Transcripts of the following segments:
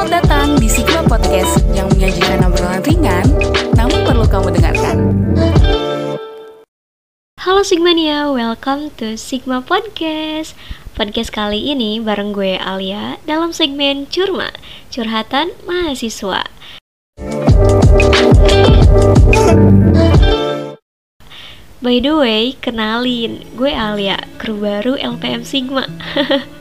Selamat datang di Sigma Podcast yang menyajikan obrolan ringan, namun perlu kamu dengarkan. Halo Sigmania, welcome to Sigma Podcast. Podcast kali ini bareng gue Alia dalam segmen Curma, Curhatan Mahasiswa. By the way, kenalin, gue Alia, kru baru LPM Sigma.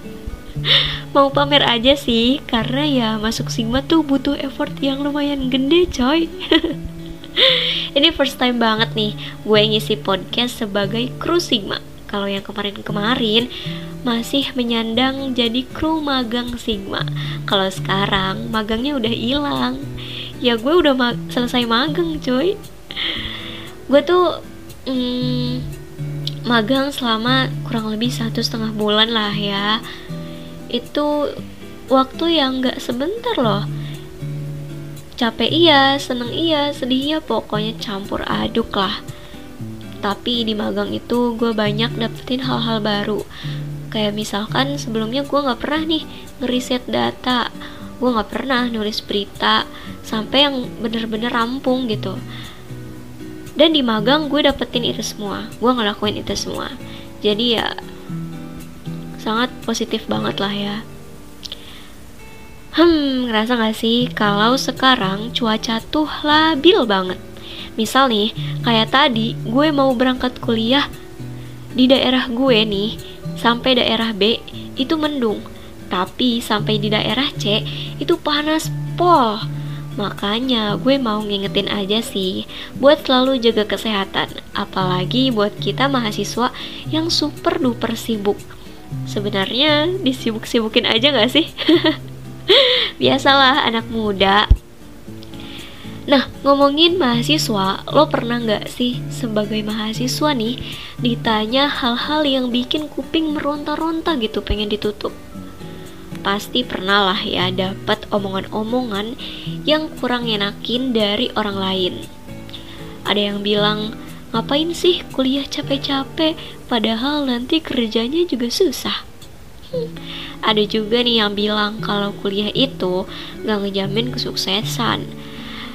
mau pamer aja sih karena ya masuk Sigma tuh butuh effort yang lumayan gede coy. Ini first time banget nih gue ngisi podcast sebagai kru Sigma. Kalau yang kemarin-kemarin masih menyandang jadi kru magang Sigma. Kalau sekarang magangnya udah hilang. Ya gue udah ma selesai magang coy. Gue tuh hmm, magang selama kurang lebih satu setengah bulan lah ya itu waktu yang gak sebentar loh. Capek iya, seneng iya, sedih iya, pokoknya campur aduk lah. Tapi di magang itu gue banyak dapetin hal-hal baru. Kayak misalkan sebelumnya gue gak pernah nih ngeriset data. Gue gak pernah nulis berita sampai yang bener-bener rampung gitu. Dan di magang gue dapetin itu semua. Gue ngelakuin itu semua. Jadi ya sangat positif banget lah ya Hmm, ngerasa gak sih kalau sekarang cuaca tuh labil banget? Misal nih, kayak tadi gue mau berangkat kuliah di daerah gue nih, sampai daerah B itu mendung. Tapi sampai di daerah C itu panas pol. Makanya gue mau ngingetin aja sih buat selalu jaga kesehatan, apalagi buat kita mahasiswa yang super duper sibuk sebenarnya disibuk-sibukin aja gak sih? Biasalah anak muda Nah, ngomongin mahasiswa, lo pernah nggak sih sebagai mahasiswa nih ditanya hal-hal yang bikin kuping meronta-ronta gitu pengen ditutup? Pasti pernah lah ya dapat omongan-omongan yang kurang enakin dari orang lain. Ada yang bilang, Ngapain sih kuliah capek-capek padahal nanti kerjanya juga susah? Hmm. Ada juga nih yang bilang kalau kuliah itu gak ngejamin kesuksesan.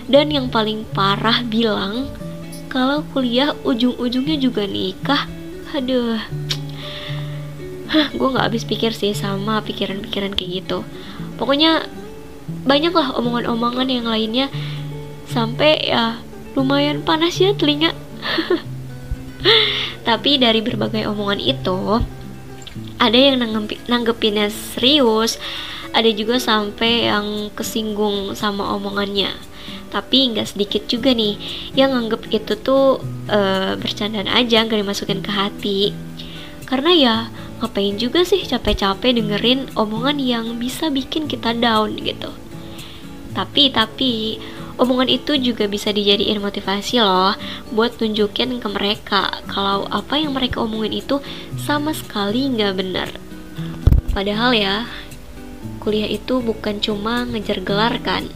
Dan yang paling parah bilang kalau kuliah ujung-ujungnya juga nikah. Aduh. Hah, gue gak habis pikir sih sama pikiran-pikiran kayak gitu. Pokoknya banyak lah omongan-omongan yang lainnya sampai ya lumayan panas ya telinga tapi dari berbagai omongan itu ada yang nanggep, nanggepinnya serius ada juga sampai yang kesinggung sama omongannya. Tapi nggak sedikit juga nih yang nganggep itu tuh e, bercandaan aja nggak dimasukin ke hati. Karena ya ngapain juga sih capek-capek dengerin omongan yang bisa bikin kita down gitu. Tapi tapi omongan itu juga bisa dijadiin motivasi loh buat tunjukin ke mereka kalau apa yang mereka omongin itu sama sekali nggak benar. Padahal ya, kuliah itu bukan cuma ngejar gelar kan.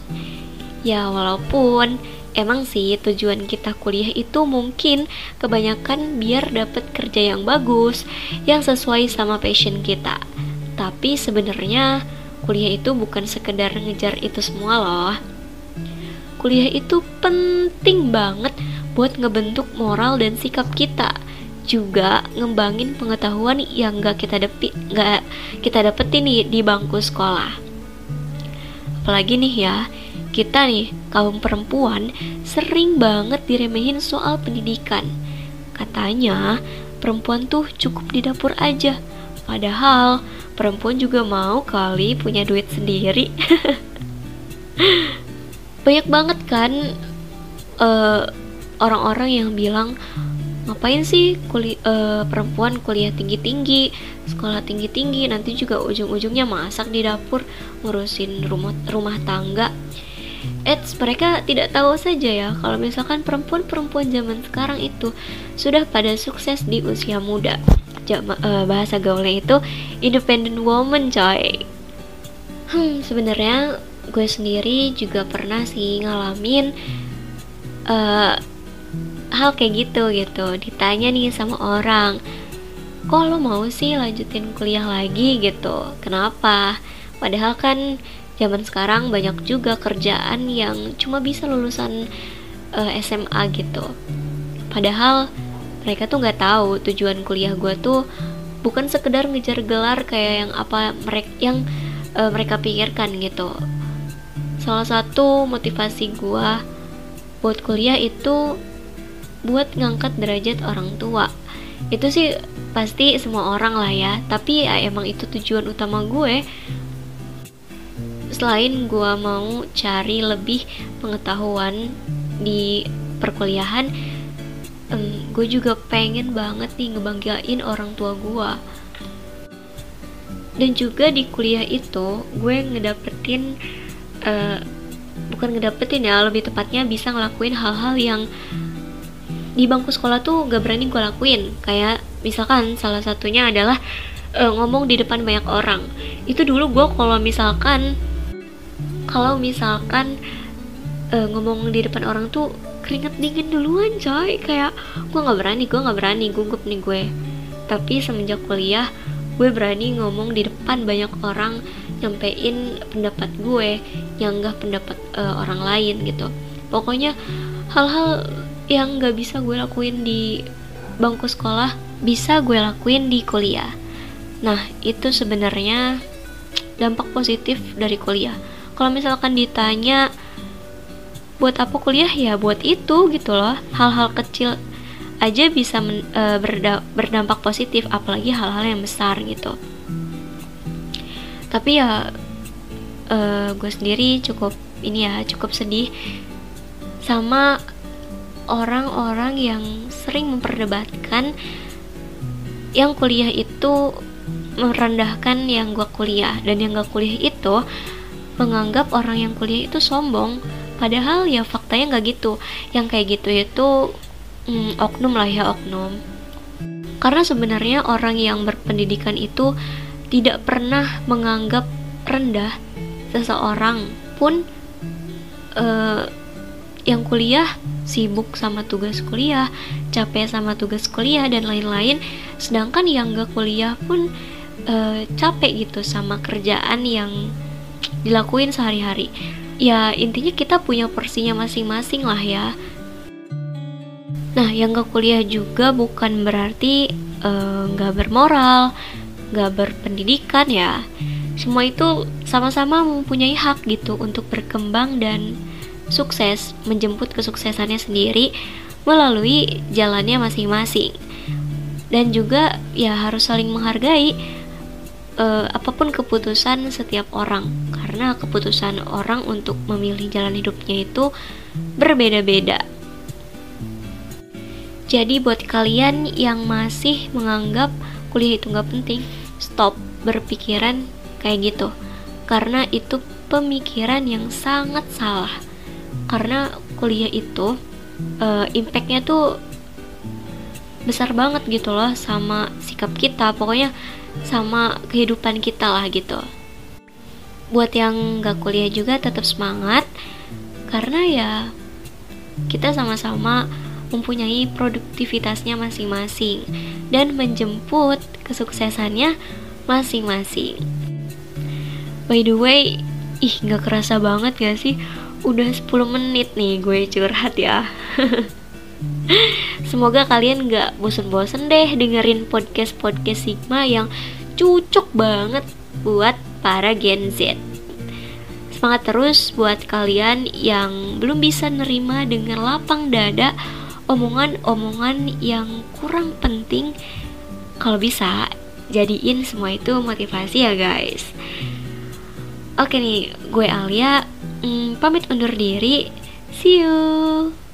Ya walaupun emang sih tujuan kita kuliah itu mungkin kebanyakan biar dapet kerja yang bagus, yang sesuai sama passion kita. Tapi sebenarnya kuliah itu bukan sekedar ngejar itu semua loh kuliah itu penting banget buat ngebentuk moral dan sikap kita. Juga ngembangin pengetahuan yang gak kita depi gak kita dapetin nih di bangku sekolah. Apalagi nih ya kita nih kaum perempuan sering banget diremehin soal pendidikan. Katanya perempuan tuh cukup di dapur aja. Padahal perempuan juga mau kali punya duit sendiri banyak banget kan eh, orang-orang yang bilang ngapain sih kuli uh, perempuan kuliah tinggi-tinggi, sekolah tinggi-tinggi, nanti juga ujung-ujungnya masak di dapur, ngurusin rumah rumah tangga. Eits, mereka tidak tahu saja ya kalau misalkan perempuan-perempuan zaman sekarang itu sudah pada sukses di usia muda. Jama, uh, bahasa gaulnya itu independent woman, coy. Hmm, sebenarnya gue sendiri juga pernah sih ngalamin uh, hal kayak gitu gitu ditanya nih sama orang kok lo mau sih lanjutin kuliah lagi? gitu. Kenapa? Padahal kan zaman sekarang banyak juga kerjaan yang cuma bisa lulusan uh, eh, SMA gitu. Padahal mereka tuh nggak tahu tujuan kuliah gue tuh bukan sekedar ngejar gelar kayak yang apa mereka yang uh, mereka pikirkan gitu salah satu motivasi gue buat kuliah itu buat ngangkat derajat orang tua. Itu sih pasti semua orang lah ya tapi ya emang itu tujuan utama gue. Selain gue mau cari lebih pengetahuan di perkuliahan um, gue juga pengen banget nih ngebanggain orang tua gue dan juga di kuliah itu gue ngedapetin uh, bukan ngedapetin ya lebih tepatnya bisa ngelakuin hal-hal yang di bangku sekolah tuh gak berani gue lakuin. Kayak misalkan salah satunya adalah uh, ngomong di depan banyak orang. Itu dulu gue kalau misalkan kalau misalkan uh, ngomong di depan orang tuh keringet dingin duluan coy. Kayak gue nggak berani gue nggak berani gugup nih gue. Tapi semenjak kuliah gue berani ngomong di depan banyak orang nyampein pendapat gue yang enggak pendapat uh, orang lain gitu. Pokoknya hal-hal yang nggak bisa gue lakuin di bangku sekolah bisa gue lakuin di kuliah. Nah itu sebenarnya dampak positif dari kuliah. Kalau misalkan ditanya buat apa kuliah? Ya buat itu gitu loh. Hal-hal kecil aja bisa men, e, berda, berdampak positif apalagi hal-hal yang besar gitu tapi ya e, gue sendiri cukup ini ya cukup sedih sama orang-orang yang sering memperdebatkan yang kuliah itu merendahkan yang gue kuliah. Dan yang gak kuliah itu menganggap orang yang kuliah itu sombong. Padahal ya faktanya nggak gitu. Yang kayak gitu itu hmm, oknum lah ya oknum. Karena sebenarnya orang yang berpendidikan itu tidak pernah menganggap rendah seseorang pun uh, yang kuliah sibuk sama tugas kuliah, capek sama tugas kuliah dan lain-lain. Sedangkan yang gak kuliah pun uh, capek gitu sama kerjaan yang dilakuin sehari-hari ya intinya kita punya porsinya masing-masing lah ya nah yang gak kuliah juga bukan berarti eh, nggak uh, bermoral nggak berpendidikan ya. Semua itu sama-sama mempunyai hak gitu untuk berkembang dan sukses menjemput kesuksesannya sendiri melalui jalannya masing-masing. Dan juga ya harus saling menghargai uh, apa pun keputusan setiap orang. Karena keputusan orang untuk memilih jalan hidupnya itu berbeda-beda. Jadi buat kalian yang masih menganggap kuliah itu nggak penting, stop berpikiran kayak gitu. Karena itu pemikiran yang sangat salah. Karena kuliah itu uh, impactnya tuh besar banget gitu loh sama sikap kita. Pokoknya sama kehidupan kita lah gitu buat yang gak kuliah juga tetap semangat karena ya kita sama-sama mempunyai produktivitasnya masing-masing dan menjemput kesuksesannya masing-masing. By the way, ih gak kerasa banget gak sih? Udah 10 menit nih gue curhat ya. Semoga kalian gak bosen-bosen deh dengerin podcast-podcast Sigma yang cocok banget buat para Gen Z. Semangat terus buat kalian yang belum bisa nerima dengan lapang dada omongan-omongan yang kurang penting. Kalau bisa, jadiin semua itu motivasi ya guys. Oke nih, gue Alia, hmm, pamit undur diri. See you.